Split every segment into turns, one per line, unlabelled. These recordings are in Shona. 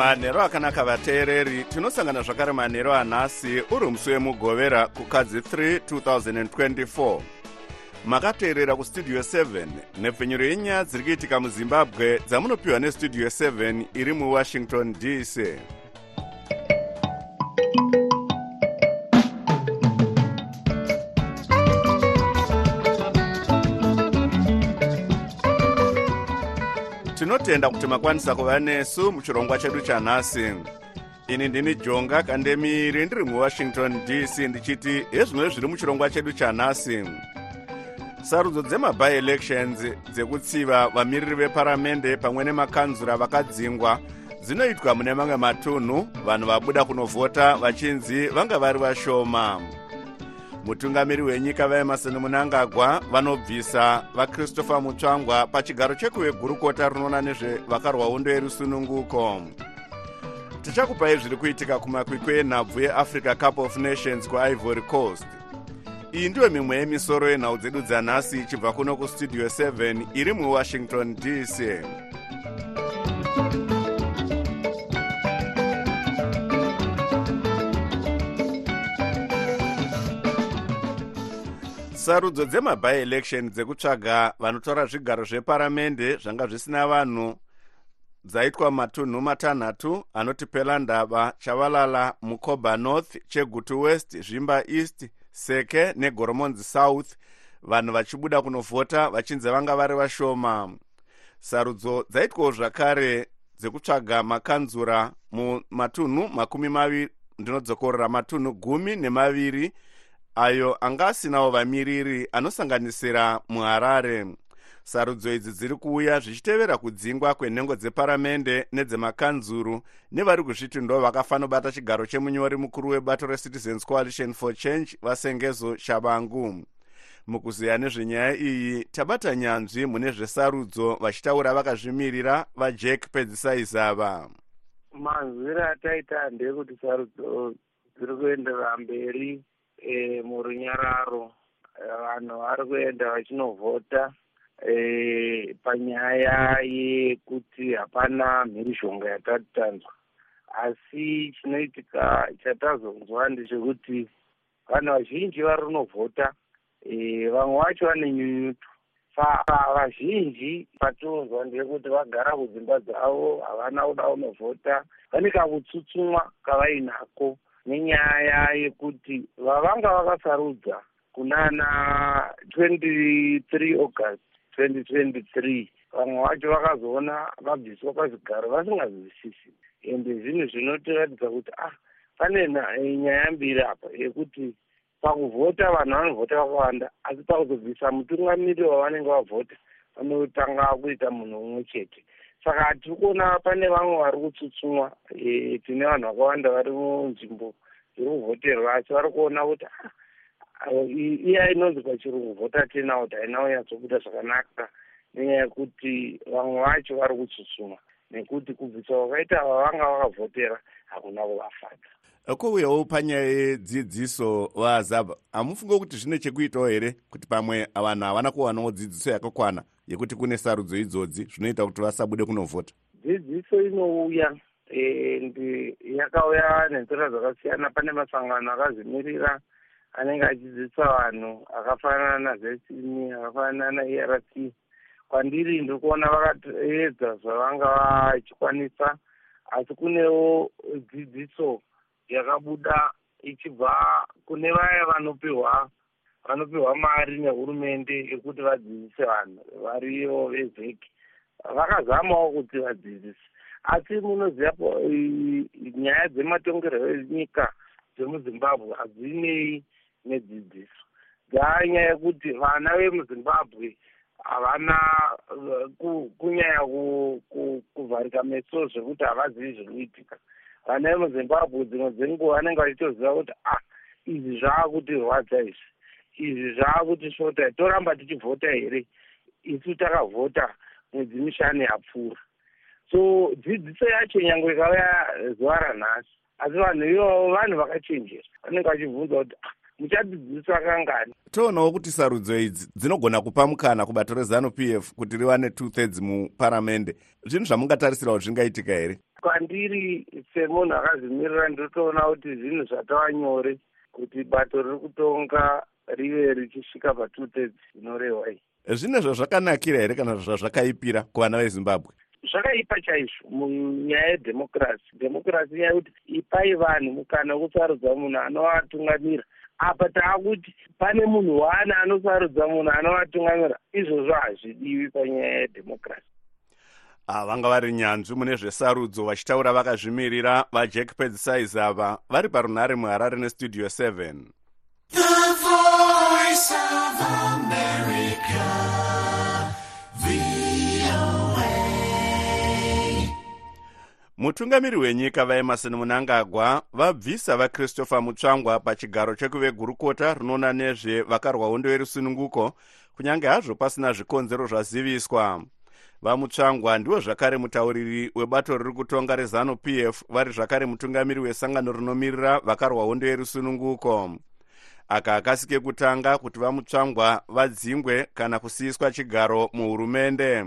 manhero akanaka vateereri tinosangana zvakare manhero anhasi uri musi wemugovera kukadzi 3 2024 makateerera kustudio 7 nhepfenyuro yenyaya dziri kuitika muzimbabwe dzamunopiwa nestudio 7 iri muwashington dc tinotenda kuti makwanisa kuva nesu muchirongwa chedu chanhasi. Ini ndini jonga kandemiri ndiri muwashington dc ndichiti hezvimwe zviri muchirongwa chedu chanhasi. Sarudzo dzemabielections dzekutsiva vamiriri veparamende pamwe nemakanzura vakadzingwa dzinoitwa mune mamwe matunhu vanhu vabuda kunovhota vachinzi vanga vari vashoma mutungamiri wenyika vaemarson munangagwa vanobvisa vakristopher mutsvangwa pachigaro chekuve gurukota rinoona nezvevakarwa hondo yerusununguko. Tichakupai zviri kuitika kumakwikwi enhabvu yeafrica cup of nations kuivory coast. Iyi ndiyo mimwe yemisoro yenhau dzedu dzanhasi ichibva kuno kustudio 7 iri muwashington dc sarudzo dzemabieelection dzekutsvaga vanotora zvigaro zveparamende zvanga zvisina vanhu. Dzaitwa matunhu matanhatu anoti pelandava chavalala mukoba north chegutu west zvimba east seke negoromonzi south. Vanhu vachibuda kunovhota vachinzi vanga vari vashoma. Sarudzo dzaitwawo zvakare dzekutsvaga makanzura mumatunhu makumi maviri ndinodzokorora matunhu gumi nemaviri ayo anga asinawo vamiriri anosanganisira muharare. Sarudzo idzi dziri kuuya zvichitevera kudzingwa kwenhengo dzeparamende nedzemakanzuru nevari kuzviti ndo vakafanobata chigaro chemunyori mukuru webato recitizens coalition for change vasengezo shavangu mukuziya nezvenyaya iyi tabata nyanzvi mune zvesarudzo vachitaura vakazvimirira vajack pedzisaizava.
Manzwiri ataita ndeyekuti sarudzo dziri kuenderera mberi e, murunyararo vanhu vari kuenda vachinovhota e, panyaya yekuti hapana mhirishonga yatati tanzwa asi chinoitika chatazonzwa ndechekuti vanhu vazhinji vari kunovhota e, vamwe vacho vane nyunyuto vazhinji patinonzwa ndeyekuti vagara kudzimba dzavo havana kuda kunovhota. Vane kavutsutsumwa kavainako nenyaya yekuti vavanga vakasarudza kunana 23 august 2023 vamwe vacho vakazoona vabviswa pazvigaro vasinganzwisisi ende zvinhu zvinotiratidza kuti ah pane nyaya mbiri apa yekuti pakuvhota vanhu vanovhota vakawanda asi pakuzobvisa mutungamiri wavanenge vavhota vanotanga kuita munhu umwe chete saka hatiri kuona pane vamwe vari kutsutsumwa e, tine vanhu vakawanda vari munzvimbo dziri kuvhoterwa asi vari kuona kuti iya inonzi pachirungu vhota tenaut haina kunyatsobuda zvakanaka. Nenyaya yekuti vamwe vacho vari kutsutsumwa nekuti kubvisa kwakaita vavanga vakavhotera hakuna kuvafadza.
Kouyawo panyaya yedzidziso vazabha hamufunge kuti zvine chekuitawo here? Kuti pamwe vanhu havana kuwanawo dzidziso yakakwana yekuti kune sarudzo idzodzi zvinoita kuti vasabude kunovhota.
Dzidziso inouya ndi yakauya nenzira dzakasiyana. Pane masangano akazvimirira anenge achidzidzisa vanhu akafanana nazesini akafanana naerc. Kwandiri ndiri kuona vakaedza zvavanga vachikwanisa asi kunewo dzidziso yakabuda ichibva kune vaya vanopiwa vanopiwa mari nehurumende yekuti vadzidzise vanhu variyo vezeki vakazamawo kuti vadzidzise. Asi munoziva nyaya dzematongerwo enyika dzemuzimbabwe hadzinei nedzidziso. Dzaanyaya yekuti vana vemuzimbabwe havana kunyanya kuvharika meso zvekuti havazivi zviri kuitika vana vemuzimbabwe dzimwe dzenguva vanenge vachitoziva kuti ah izvi zvaakutirwadza izvi izvi zvaakutisvota toramba tichivhota here? Isu takavhota mwedzi mishanu yapfuura. So dzidziso yacho nyange ikauya zuva ranhasi asi vanhu ivavo vanhu vakachenjera. Vanenge vachibvunza kuti ah, muchadzidziswa kangani
toonawo kuti sarudzo idzi dzinogona kupa mukana kubato rezanup f kuti riwane two thirds muparamende. Zvinhu zvamungatarisirawo zvingaitika here?
Kwandiri semunhu akazvimirira ndotoona kuti zvinhu zvatava nyore kuti bato riri kutonga rive richisvika patwo thirds inorehwa iyi
zvine zvazvakanakira here kana zvazvakaipira kuvana vezimbabwe?
Zvakaipa chaizvo munyaya yedhemokirasi. Dhemokirasi nyaya yekuti ipai vanhu mukana wekusarudza munhu anovatungamira apa taakuti pane munhu wane anosarudza munhu anovatungamira izvozvo hazvidiwi panyaya yedhemokirasi.
Ah, vanga vari nyanzvi mune zvesarudzo vachitaura vakazvimirira vajack pedzisais ava vari parunhare muharare nestudio 7 The voice of America. mutungamiri wenyika vaemarson munangagwa vabvisa vakristopher mutsvangwa pachigaro chekuvegurukota rinoona nezvevakarwa hondo yerusununguko kunyange hazvo pasina zvikonzero zvaziviswa vamutsvangwa ndiwo zvakare mutauriri webato riri kutonga rezanup f vari zvakare mutungamiri wesangano riноmirira vakarwa hondo yerusununguko aka akasike kutanga kuti vamutsvangwa vadzingwe kana kusiyiswa chigaro muhurumende.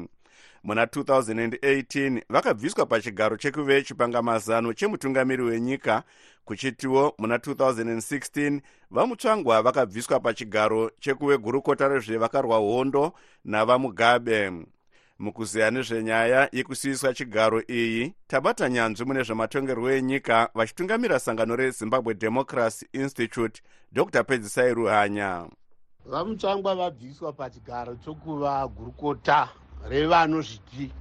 Muna 2018 vakabviswa pachigaro chekuve chipangamazano chemutungamiri wenyika. Kuchitiwo muna 2016 vamutsvangwa vakabviswa pachigaro chekuve gurukota rezvevakarwa hondo navamugabe mukuziya nezvenyaya yekusiyiswa chigaro iyi tabata nyanzvi mune zvematongerwo enyika vachitungamira sangano rezimbabwe democracy institute dr. Pedzisai ruhanya.
Vamutsvangwa vabviswa pachigaro chokuva gurukota revanozviti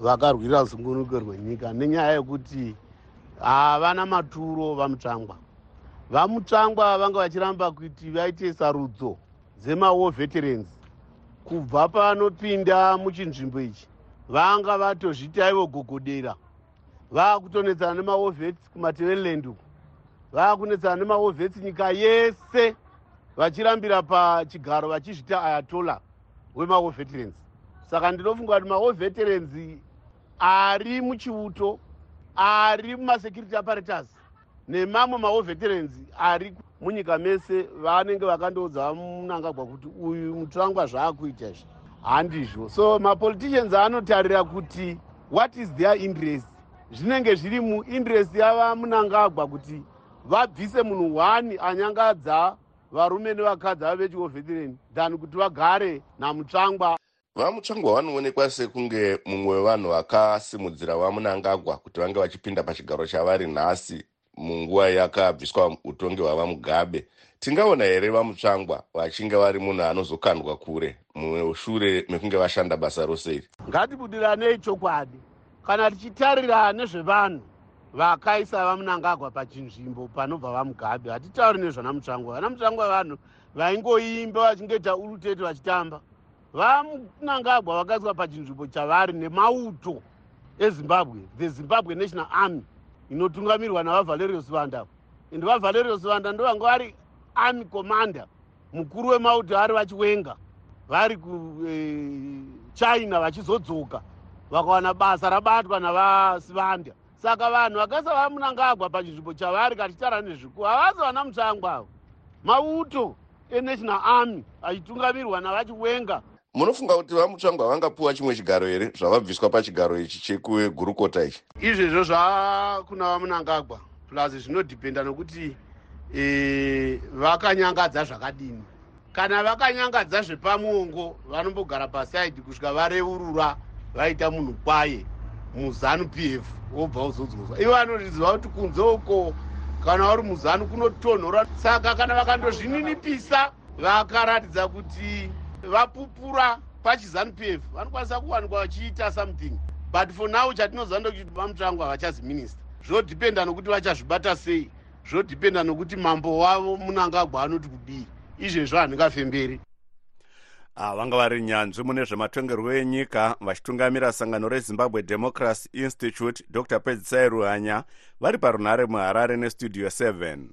vakarwira zungunuko rwenyika nenyaya yekuti havana maturo vamutsvangwa vamutsvangwa vanga vachiramba kuti vaite sarudzo dzemawo veterans kubva panopinda muchinzvimbo ichi vanga vatozviti aivo gogodera vaakutonetsana nemawovhets kumatevereland uku. Vaakunetsana nemawovhets nyika yese vachirambira pachigaro vachizvita ayatola wemawoveterans saka ndinofunga kuti maoveterans ari muchiuto ari mumasecurity apparatus nemamwe maoveterans ari munyika mese vanenge vakandoudza munangagwa kuti uyu mutsvangwa zvaakuita izvi. Handizvo. So mapoliticians anotarira kuti what is their interest? Zvinenge zviri muinterest yava munangagwa kuti vabvise munhu one anyangadza varume nevakadzi vave vechioveteran than kuti vagare namutsvangwa
vamutsvangwa vanoonekwa sekunge mumwe wevanhu vakasimudzira vamunangagwa kuti vange vachipinda pachigaro chavari nhasi munguva yakabviswa utongi hwavamugabe tingaona here vamutsvangwa vachinge vari munhu anozokandwa kure mushure mekunge vashanda basa rose iri?
Ngatibudiranei chokwadi kana tichitarira nezvevanhu vakaisa vamunangagwa pachinzvimbo panobva vamugabe. Hatitauri nezvana mutsvangwa. Vana mutsvangwa vanhu vaingoimba vachingoita urutete vachitamba. Vamunangagwa vakaiswa pachinzvimbo chavari nemauto ezimbabwe the zimbabwe national army inotungamirwa navavalerius vanda. And vavalerius vanda ndo vanga vari army commander mukuru wemauto ari vachiwenga vari kuchina eh, vachizodzoka vakawana basa rabatwa navasivanda. Saka vanhu vakaisa vamunangagwa pachinzvimbo chavari kachitara nezviku havasi vana mutsvangwa avo. Mauto enational army achitungamirwa navachiwenga
munofunga kuti vamutsvangwa vangapiwa chimwe chigaro here zvavabviswa pachigaro ichi chekugurukota ichi?
Izvezvo zvakuna vamunangagwa plus zvinodhipenda nokuti e, vakanyangadza zvakadini. Kana vakanyangadza zvepamuongo vanombogara pasaidi kusvika vareurura vaita munhu kwaye muzanu p f wobva uzodzoswa ivo vanoriziva kuti kunze uko kana vari muzanu kunotonhora. Saka kana vakandozvininipisa vakaratidza kuti vapupura pachizanup f. Vanokwanisa kuwanikwa vachiita something. But for now chatinoziva ndokuti vamutsvangu havachazi minista zvodhipenda nokuti vachazvibata sei? Zvodhipenda nokuti mambo wavo munangagwa anoti kudii? Izvezvo handingafemberi.
Ah, vanga vari nyanzvi mune zvematongerwo enyika vachitungamira sangano rezimbabwe democracy institute dr. Pedzisai ruhanya vari parunhare muharare nestudio 7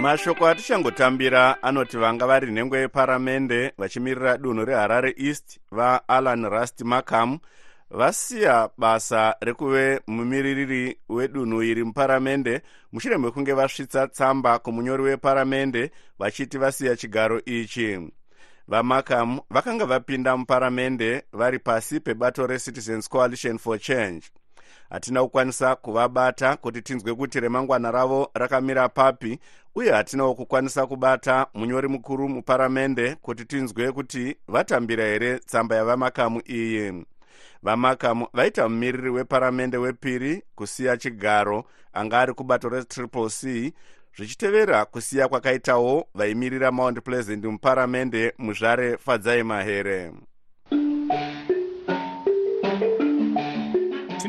mashoko atichangotambira anoti vanga vari nhengo yeparamende vachimirira dunhu reharare east vaalan rust markham vasiya basa rekuve mumiririri wedunhu iri muparamende. Mushure mekunge vasvitsa tsamba kumunyori weparamende vachiti vasiya chigaro ichi. Vamarkham vakanga vapinda muparamende vari pasi pebato recitizens coalition for change hatina kukwanisa kuvabata kuti tinzwe kuti remangwana ravo rakamira papi uye hatinawo kukwanisa kubata munyori mukuru muparamende kuti tinzwe kuti vatambira here tsamba yavamakamu iyi vamakamu vaita mumiriri weparamende wepiri kusiya chigaro anga ari kubato retriple c zvichitevera kusiya kwakaitawo vaimirira mount pleasant muparamende muzvare fadzai mahere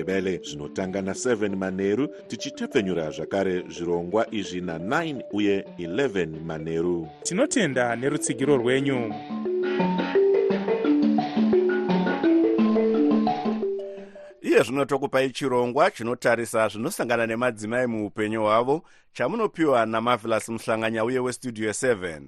nendebele zvinotanga na7 manheru tichitepfenyura zvakare zvirongwa izvi na9 uye 11 manheru
tinotenda nerutsigiro rwenyu.
Iye zvino tokupai chirongwa chinotarisa zvinosangana nemadzimai muupenyu hwavo chamunopiwa namavelas muhlanganya uye westudio 7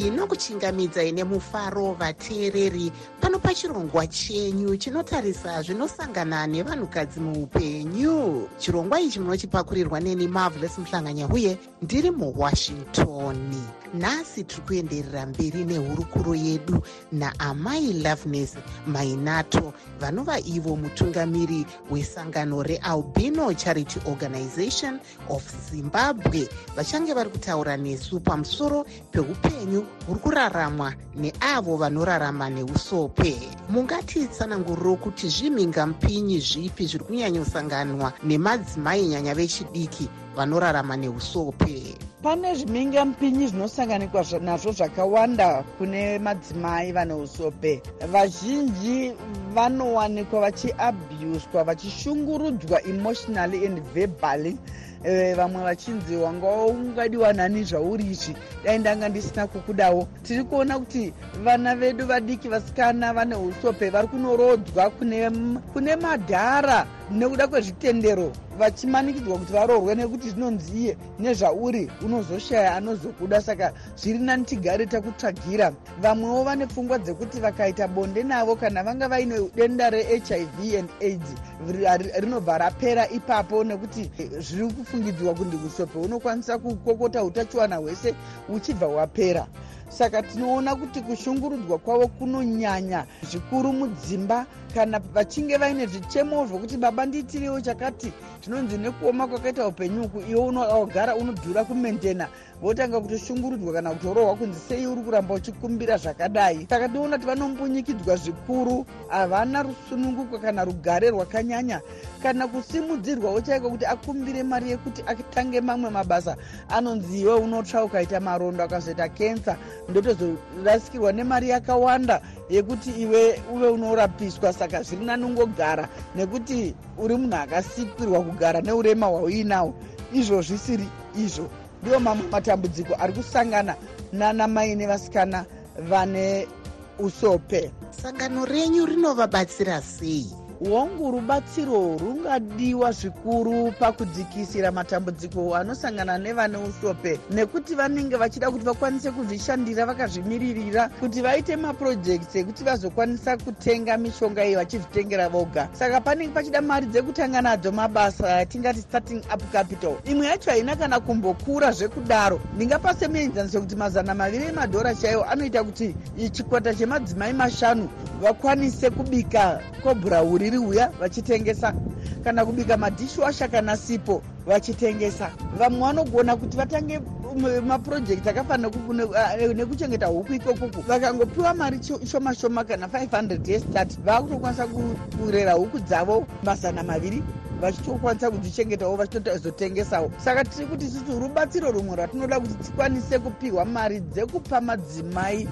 tinokuchingamidzai nemufaro vateereri pano pachirongwa chenyu chinotarisa zvinosangana nevanhukadzi muupenyu. Chirongwa ichi munochipakurirwa neni marvelous muhlanganya uye ndiri muwashington nhasi tiri kuenderera mberi nehurukuro yedu naamai loveness mainato vanova ivo mutungamiri wesangano realbino charity organization of zimbabwe. Vachange vari kutaura nesu pamusoro peupenyu huri kuraramwa neavo vanorarama neusope mungatitsananguriro kuti zvimhingamupinyi zvipi zviri kunyanyosanganwa nemadzimai nyanya vechidiki vanorarama neusope.
Pane zvimhingamupinyi zvinosanganikwa nazvo zvakawanda kune madzimai vane usope. Vazhinji vanowanikwa vachiabhuswa vachishungurudzwa emotionally and verbally. Eh, vamwe vachinzi wanga ungadiwa nani zvauri izvi dai ndanga ndisina kukudawo. Tiri kuona kuti vana vedu vadiki vasikana vane usope vari kunorodzwa kune, kune madhara nekuda kwezvitendero vachimanikidzwa kuti varohwe nekuti zvinonzi iye nezvauri unozoshaya anozokuda saka zviri nani tigare takutsvagira. Vamwewo vane pfungwa dzekuti vakaita bonde navo kana vanga vaine denda rehiv and aids rinobva rapera ipapo nekuti zviri kufungidzwa kuti usope unokwanisa kukokota utachiwana hwese uchibva hwapera saka tinoona kuti kushungurudzwa kwavo kunonyanya zvikuru mudzimba. Kana vachinge vaine zvichemo zvokuti baba ndiitiriwo chakati zvinonzi nekuoma kwakaita upenyu uku iwe unogara unodhura kumendena votanga kutoshungurudzwa kana kutorohwa kunzi sei uri kuramba uchikumbira zvakadai? Saka tinoona kuti vanombunyikidzwa zvikuru havana rusununguko kana rugare rwakanyanya. Kana kusimudzirwawo chaiko kuti akumbire mari yekuti atange mamwe mabasa anonzi iwe unotsva ukaita marondo akazoita kensa ndotozorasikirwa nemari yakawanda yekuti iwe uve unorapiswa saka zviri nanongogara nekuti uri munhu akasikirwa kugara neurema hwauinawo izvo zvisiri izvo. Ndiwo mamwe matambudziko ari kusangana nanamai nevasikana vane usope.
Sangano renyu rinovabatsira sei
hongu rubatsiro rungadiwa zvikuru pakudzikisira matambudziko anosangana nevane usope nekuti vanenge vachida kuti vakwanise kuzvishandira vakazvimiririra kuti vaite mapurojekti ekuti vazokwanisa kutenga mishonga iyi vachizvitengera voga. Saka panenge pachida mari dzekutanga nadzo mabasa atingati starting up capital. Imwe yacho haina kana kumbokura zvekudaro. Ndingapa semuenzaniso kuti mazana maviri emadhora chaiwo anoita kuti chikwata chemadzimai mashanu vakwanise kubika kobhurauri ririuya vachitengesa. Kana kubika madhishwasha kana sipo vachitengesa. Vamwe vanogona kuti vatange mapurojekti akafanira nekuchengeta huku ikokoku vakangopiwa mari shoma shoma kana 500 yestart vakutokwanisa kurera huku dzavo mazana maviri vachitokwanisa kudzichengetawo vachitozotengesawo. Saka tiri kuti isusu rubatsiro rumwe rwatinoda kuti tikwanise kupiwa mari dzekupa madzimai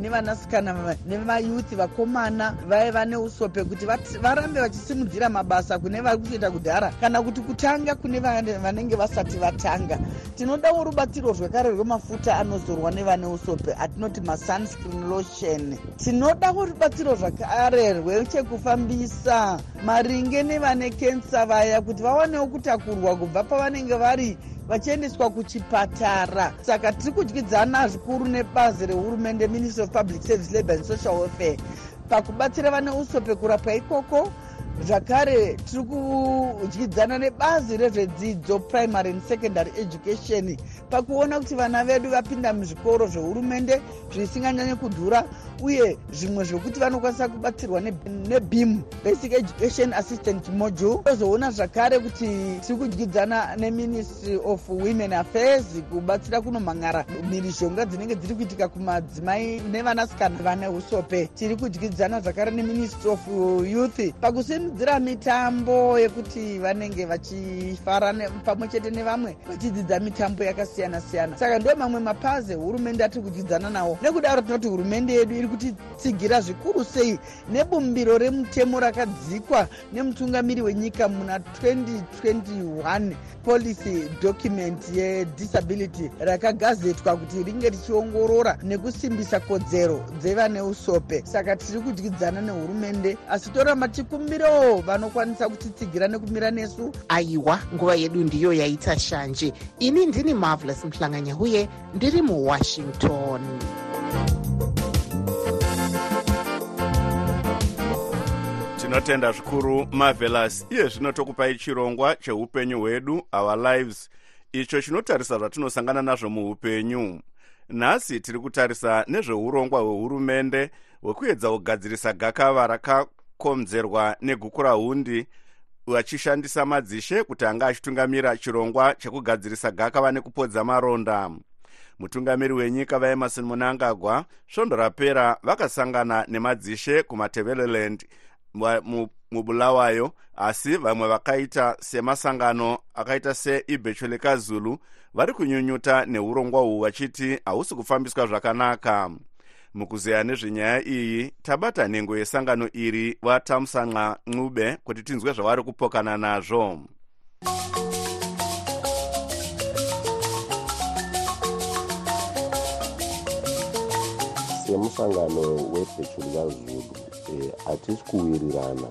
nevanasikana nemayuthi vakomana vaiva neusope kuti varambe vachisimudzira mabasa kune vari kutoita kudhara kana kuti kutanga kune vanenge vasati vatanga. Tinodawo rubatsiro rwekare rwemafuta anozorwa nevane usope atinoti masunscreen lotion. Tinodawo rubatsiro zvakare rwechekufambisa maringe nevane kensa vaya kuti vawanewo kutakurwa kubva pavanenge vari vachiendeswa kuchipatara. Saka tiri kudyidzana zvikuru nebazi rehurumende ministry of public service labour and social welfare pakubatsira vane usope kurapwa ikoko zvakare tiri kudyidzana nebazi rezvedzidzo primary and secondary education pakuona kuti vana vedu vapinda muzvikoro zvehurumende zvisinganyanyi kudhura uye zvimwe zvekuti vanokwanisa kubatsirwa nebim basic education assistant module. Tozoona zvakare kuti tiri kudyidzana neministry of women affairs kubatsira kunomhangara mhirizhonga dzinenge dziri kuitika kumadzimai nevanasikana vane usope. Tiri kudyidzana zvakare neministry of youth pakusimudzira mitambo yekuti vanenge vachifara pamwe chete nevamwe vachidzidza mitambo yakasiyana siyana saka ndo mamwe mapazi hurumende atiri kudyidzana nawo. Nekudaro tinoti hurumende yedu iri kutitsigira zvikuru sei nebumbiro remutemo rakadzikwa nemutungamiri wenyika muna 2021 policy document yedisability rakagazetwa kuti ringe richiongorora nekusimbisa kodzero dzevane usope. Saka tiri kudyidzana nehurumende asi toramba chikumbiro vanokwanisa kutitsigira nekumira nesu.
Aiwa nguva yedu ndiyo yaita shanje. Ini ndini marvelous muhlanganya uye ndiri muwashington.
Tinotenda zvikuru marvelous. Iye zvino tokupai chirongwa cheupenyu hwedu our lives. Icho chinotarisa zvatinosangana nazvo muupenyu. Nhasi tiri kutarisa nezveurongwa hwehurumende hwekuedza kugadzirisa gakava rakakonzerwa negukurahundi vachishandisa madzishe kuti anga achitungamira chirongwa chekugadzirisa gakava nekupodza maronda. Mutungamiri wenyika vaemarson munangagwa svondo rapera vakasangana nemadzishe kumateveleland mubulawayo asi vamwe vakaita semasangano akaita seibhecho lekazulu vari kunyunyuta neurongwa uhu vachiti hausi kufambiswa zvakanaka mukuzeya nezvenyaya iyi tabata nhengo yesangano iri vatamusanqa ncube kuti tinzwe zvavari kupokana nazvo.
Semusangano webhecho likazulu hatisi kuwirirana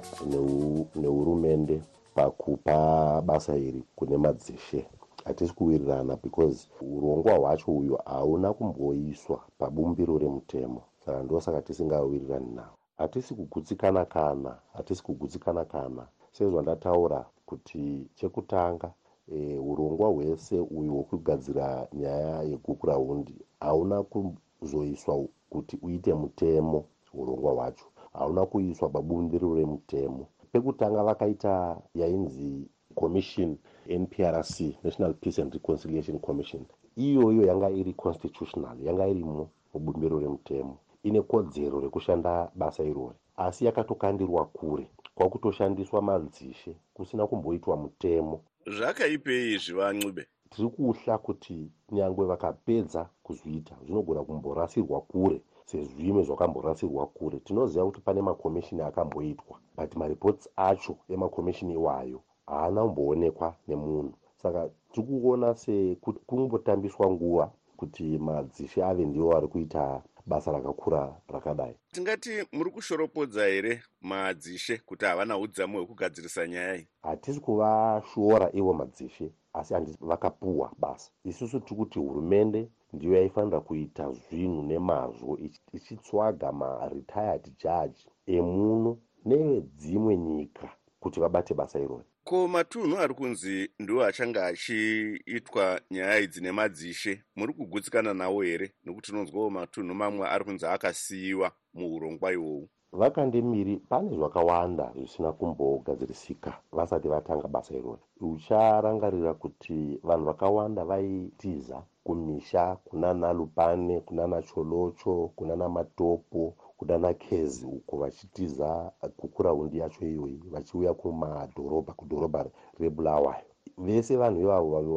nehurumende pakupa basa iri kune madzishe hatisi kuwirirana because urongwa hwacho uyu hauna kumboiswa pabumbiro remutemo. Saka ndosaka tisingawirirani nawo. Hatisi kugutsikana kana hatisi kugutsikana kana sezvandataura kuti chekutanga e, urongwa hwese uyu hwekugadzira nyaya yegukurahundi hauna kuzoiswa kuti uite mutemo urongwa hwacho. Hauna kuiswa pabumbiro remutemo. Pekutanga vakaita yainzi commission nprc national peace and reconciliation commission. Iyoyo yanga iri constitutional yanga irimo mubumbiro remutemo ine kodzero rekushanda basa irori asi yakatokandirwa kure kwakutoshandiswa madzishe kusina kumboitwa mutemo.
Zvakaipei izvi vancube
tiri kuhla kuti nyangwe vakapedza kuzviita zvinogona kumborasirwa kure sezvimwe zvakamborasirwa kure. Tinoziva kuti pane makomishini akamboitwa but maripotsi acho emakomishini iwayo haana kumboonekwa nemunhu. Saka tiri kuona sekuti kungombotambiswa nguva kuti madzishe ave ndivo vari kuita basa rakakura rakadai.
Tingati muri kushoropodza here madzishe kuti havana udzamu hwekugadzirisa nyaya iyi?
Hatisi kuvashora ivo madzishe asi handisi vakapuhwa basa. Isusu tiri kuti hurumende ndiyo yaifanira kuita zvinhu nemazvo ichitsvaga maretired judge emuno nevedzimwe nyika kuti vabate basa irori
ko matunhu ari kunzi ndiwo achange achiitwa nyaya idzi nemadzishe muri kugutsikana nawo here? Nekuti tinonzwawo matunhu mamwe ari kunzi akasiyiwa muurongwa ihwohwu
vakandemiri pane zvakawanda zvisina kumbogadzirisika vasati vatanga basa irori ucharangarira kuti vanhu vakawanda vaitiza kumisha kunana lupane kunana cholocho kunana matopo kunana kezi uko vachitiza kukuraundi yacho iyoyi vachiuya kumadhorobha kudhorobha rebulawayo vese vanhu ivavo vave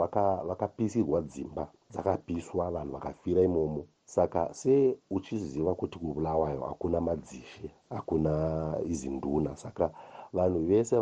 vakapisirwa vaka dzimba dzakapiswa vanhu vakafira imomo. Saka se uchiziva kuti kubulawayo hakuna madzishe hakuna izi nduna. Saka vanhu vese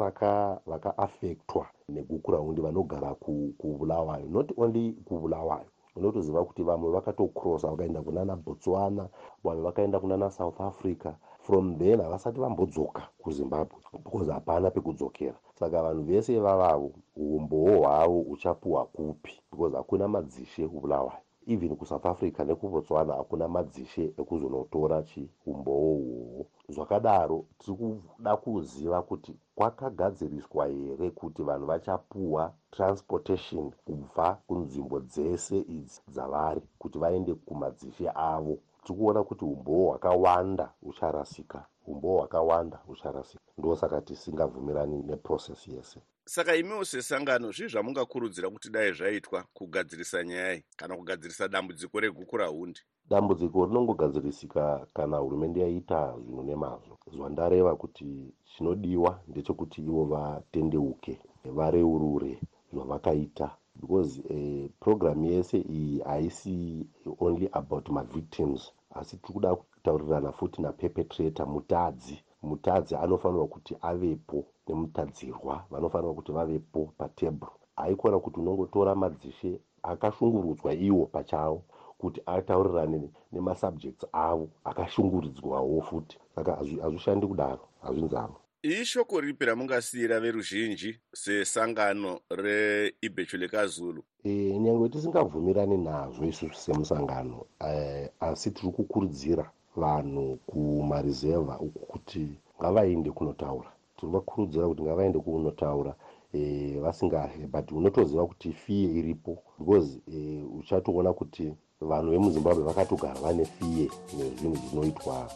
vakaafektwa vaka negukurahundi vanogara kubulawayo not only kubulawayo unotoziva kuti vamwe vakatokrosa vakaenda kunana botswana vamwe vakaenda kunana south africa. From then havasati vambodzoka kuzimbabwe because hapana pekudzokera. Saka vanhu vese ivavavo umbowo hwavo uchapiwa kupi because hakuna madzishe kubulawayo even kusouth africa nekubotswana hakuna madzishe ekuzonotora chiumbowo uhwohwo zvakadaro tiri kuda kuziva kuti kwakagadziriswa here kuti vanhu vachapuwa transportation kubva kunzvimbo dzese idzi dzavari kuti vaende kumadzishe avo? Tiri kuona kuti umbowo hwakawanda hucharasika umbowo hwakawanda hucharasika ndosaka tisingabvumirani neprocess yese.
Saka imiwo sesangano zvii zvamungakurudzira kuti dai zvaitwa kugadzirisa nyaya kana kugadzirisa dambudziko reguku rahundi?
Dambudziko rinongogadzirisika kana hurumende yaita zvinhu nemazvo. Zvandareva kuti chinodiwa ndechekuti ivo vatendeuke vareurure zvavakaita. Because uh, programu yese iyi haisi only about mavictims asi tiri kuda kutaurirana futi naperpetrator mutadzi. Mutadzi anofanirwa kuti avepo nemutadzirwa vanofanirwa kuti vavepo patebhuru haikona kuti unongotora madzishe akashungurudzwa iwo pachavo kuti ataurirane nemasubjects avo akashunguridzwawo futi. Saka hazvishandi kudaro hazvinzaro
ishoko ripi ramungasiyira veruzhinji sesangano reibhecho lekazulu?
E, nyange tisingabvumirani nazvo isusu semusangano. E, asi tiri kukurudzira vanhu kumarizevha uku kuti ngavaende kunotaura. Tiri vakurudzira kuti ngavaende kunotaura e, vasingahe but unotoziva kuti fiye iripo because e, uchatoona kuti vanhu vemuzimbabwe vakatogara vane fiye nezvinhu zvinoitwa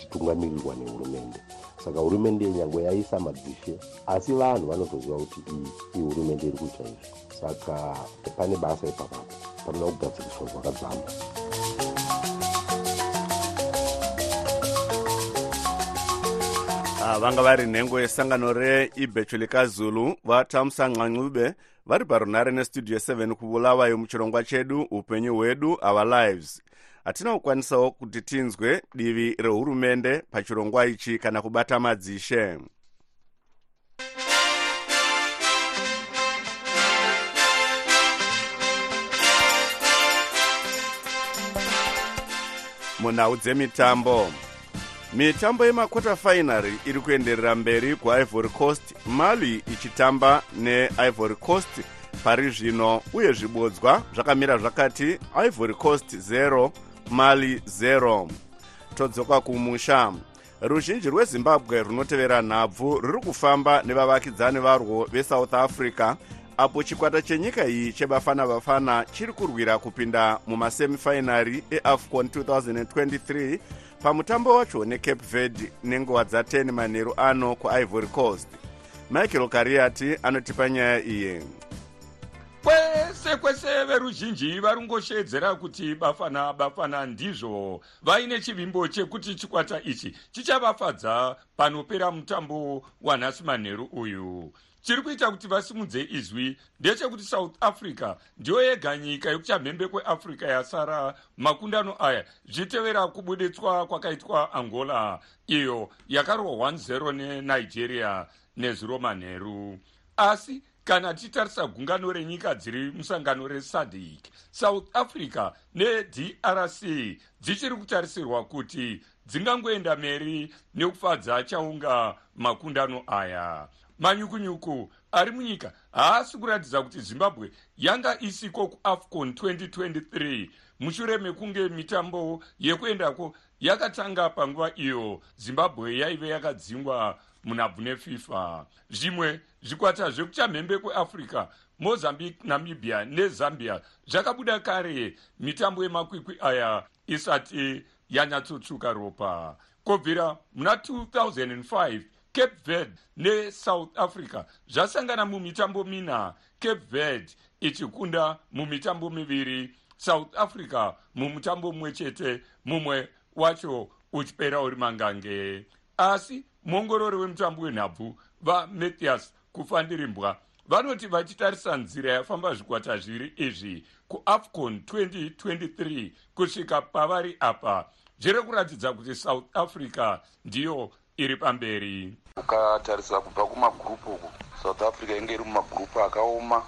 zvichitungamirirwa nehurumende. Saka hurumende nyange yaisa madzishe asi vanhu vanotoziva kuti iyi ihurumende iri kuita izvi. Saka pane basa ipapapo panoda kugadziriswa zvakadzama
ah, vanga vari nhengo yesangano reibhecho lekazulu vatamusanqanqube vari parunhare nestudio 7 kuvulawayo muchirongwa chedu upenyu hwedu our lives hatina kukwanisawo kuti tinzwe divi rehurumende pachirongwa ichi kana kubata madzishe. Munhau dzemitambo. Mitambo yemakota fainary iri kuenderera mberi kuivory coast mali ichitamba neivory coast pari zvino uye zvibodzwa zvakamira zvakati ivory coast 0 mali 0 todzoka kumusha. Ruzhinji rwezimbabwe runotevera nhabvu ruri kufamba nevavakidzani varwo vesouth africa apo chikwata chenyika iyi chebafana bafana chiri kurwira kupinda mumasemifinary eafcon 2023 pamutambo wacho necape verde nenguva dza10 manheru ano kuivory coast. Michael kariati anotipa nyaya iyi
kwese kwese veruzhinji vari ngoshedzera kuti bafana bafana ndizvo vaine chivimbo chekuti chikwata ichi chichavafadza panopera mutambo wanhasi manheru uyu. Chiri kuita kuti vasimudze izwi ndechekuti south africa ndiyo yega nyika yekuchamhembe kweafrica yasara makundano aya. Zvitevera kubuditswa kwakaitwa angola iyo yakarwa 10 nenigeria neziro manheru asi kana tichitarisa gungano renyika dziri musangano resadc south africa nedrc dzichiri kutarisirwa kuti dzingangoenda meri nekufadza chaunga makundano aya. Manyukunyuku ari munyika haasi kuratidza kuti zimbabwe yanga isiko kuafcon 2023 mushure mekunge mitambo yekuendako yakatanga panguva iyo zimbabwe yaive yakadzingwa munhabvu nefifa zvimwe zvikwata zvekuchamhembe kweafrica mozambique namibia nezambia zvakabuda kare. Mitambo yemakwikwi aya isati yanyatsotsvuka ropa. Kobvira muna 2005 cape verde nesouth africa zvasangana mumitambo mina. Cape verde ichikunda mumitambo miviri south africa mumutambo mumwe chete mumwe wacho uchipera uri mangange. Asi muongorori wemutambo wenhabvu vamathias kufandirimbwa vanoti vachitarisa nzira yafamba zvikwata zviri izvi kuafcon 2023 kusvika pavari apa. Zviri kuratidza kuti south africa ndiyo iri pamberi.
Ukatarisa kubva kumagrupu uku. South africa inge iri mumagrupu akaoma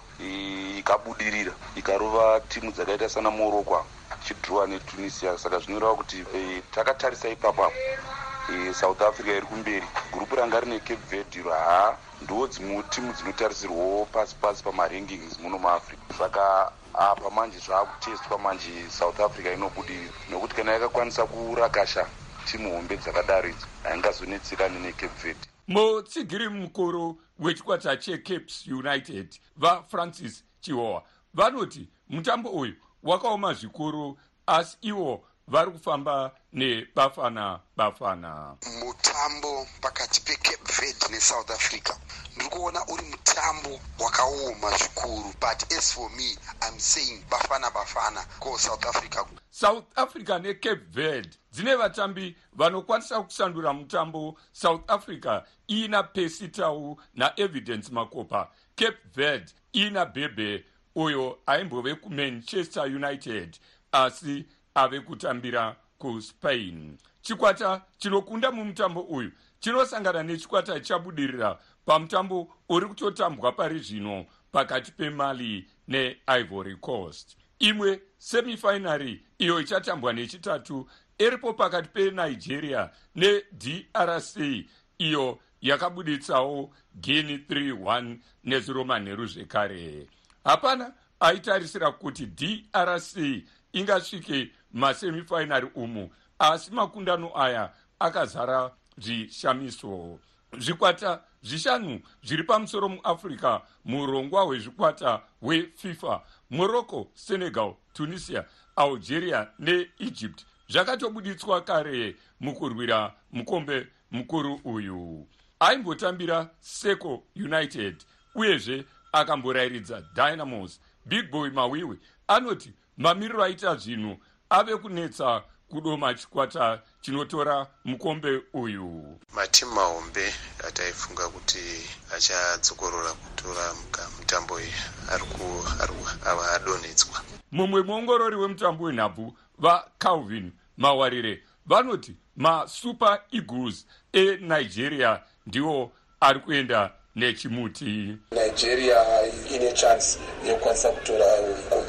ikabudirira ikarova timu dzakaita sana morocco ichidhirowa netunisia. Saka zvinoreva kuti e, takatarisa ipapo apo. E, south africa iri kumberi. Gurupu ranga rine cape verde raha ndo dzimwe timu dzinotarisirwawo pasi pasi pamarenkings muno muafrica saka apa manje zvaakutestwa manje south africa inobudirira nokuti kana yakakwanisa kurakasha timu hombe dzakadaro idzi haingazonetsekani necape verde.
Mutsigiri mukuru wechikwata checapes united vafrancis chihowa vanoti mutambo uyu wakaoma zvikuru asi ivo vari kufamba nebafana bafana
mutambo pakati pecape verde nesouth africa ndiri kuona uri mutambo wakaoma zvikuru but as for me im saying bafana bafana ko south africa.
South africa necape verde dzine vatambi vanokwanisa kusandura mutambo south africa iina pesitau naevidence makopa. Cape verde iina bhebhe uyo aimbove kumanchester united asi ave kutambira kuspain chikwata chinokunda mumutambo uyu chinosangana nechikwata chabudirira pamutambo uri kutotambwa pari zvino pakati pemali neivory coast. Imwe semifinary iyo ichatambwa nechitatu iripo pakati penigeria nedrc iyo yakabuditsawo geni 31 neziro manheru zvekare. Hapana aitarisira kuti drc ingasvike masemifinary umu asi makundano aya akazara zvishamiso zvikwata zvishanu zviri pamusoro muafrica murongwa hwezvikwata hwefifa morocco senegal tunisia algeria neegypt. Zvakatobuditswa kare mukurwira mukombe mukuru uyu. Aimbotambira seco united uyezve akamborayiridza dynamos. Big boy mawiwi anoti mamiriro aita zvinhu ave kunetsa kudoma chikwata chinotora mukombe uyu.
Matimu mahombe ataifunga kuti achadzokorora kutora mutambo iyi ava adonhetswa
mumwe muongorori wemutambo wenhabvu vacalvin mawarire vanoti masuper eagles enigeria ndiwo ari kuenda nechimuti.
Nigeria ine chance yekukwanisa kutora uyu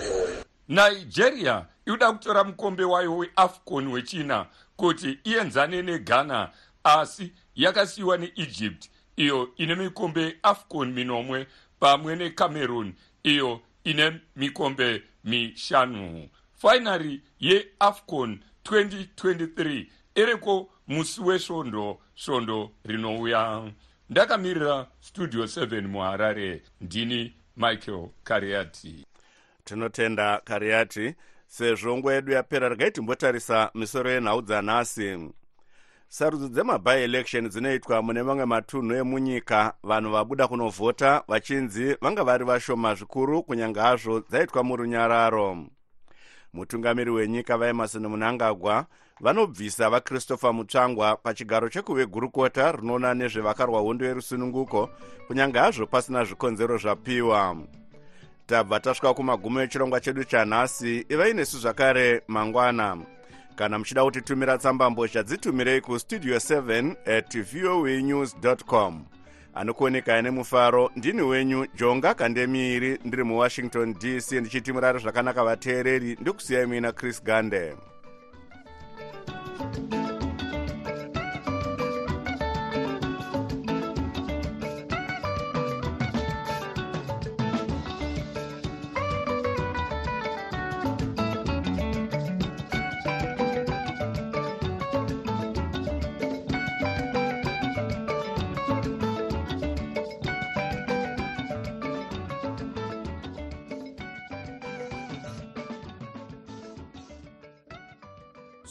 nigeria inoda kutora mukombe wayo weafcon wechina kuti ienzane neghana asi yakasiyiwa neegypt iyo ine mikombe afcon minomwe pamwe necameroon iyo ine mikombe mishanu. Fainari yeafcon 2023 iriko musi wesvondo svondo rinouya. Ndakamirira studio 7 muharare. Ndini michael kariati
tinotenda kariati sezvo nguva yedu yapera regai timbotarisa misoro yenhau dzanhasi sarudzo dzemabhieelection dzinoitwa mune mamwe matunhu emunyika vanhu vabuda kunovhota vachinzi vanga vari vashoma zvikuru kunyange hazvo dzaitwa murunyararo. Mutungamiri wenyika vaemarsoni munangagwa vanobvisa vakristopher mutsvangwa pachigaro chekuve gurukota rinoona nezvevakarwa hondo yerusununguko kunyange hazvo pasina zvikonzero zvapiwa tabva tasvika kumagumo echirongwa chedu chanhasi ivai nesu zvakare mangwana. Kana muchida kutitumira tsamba mbozha dzitumirei kustudio 7 at voa news com. Anokuonekai nemufaro ndini wenyu jonga kandemiiri ndiri muwashington dc ndichiti murari zvakanaka vateereri ndikusiyai muina chris gande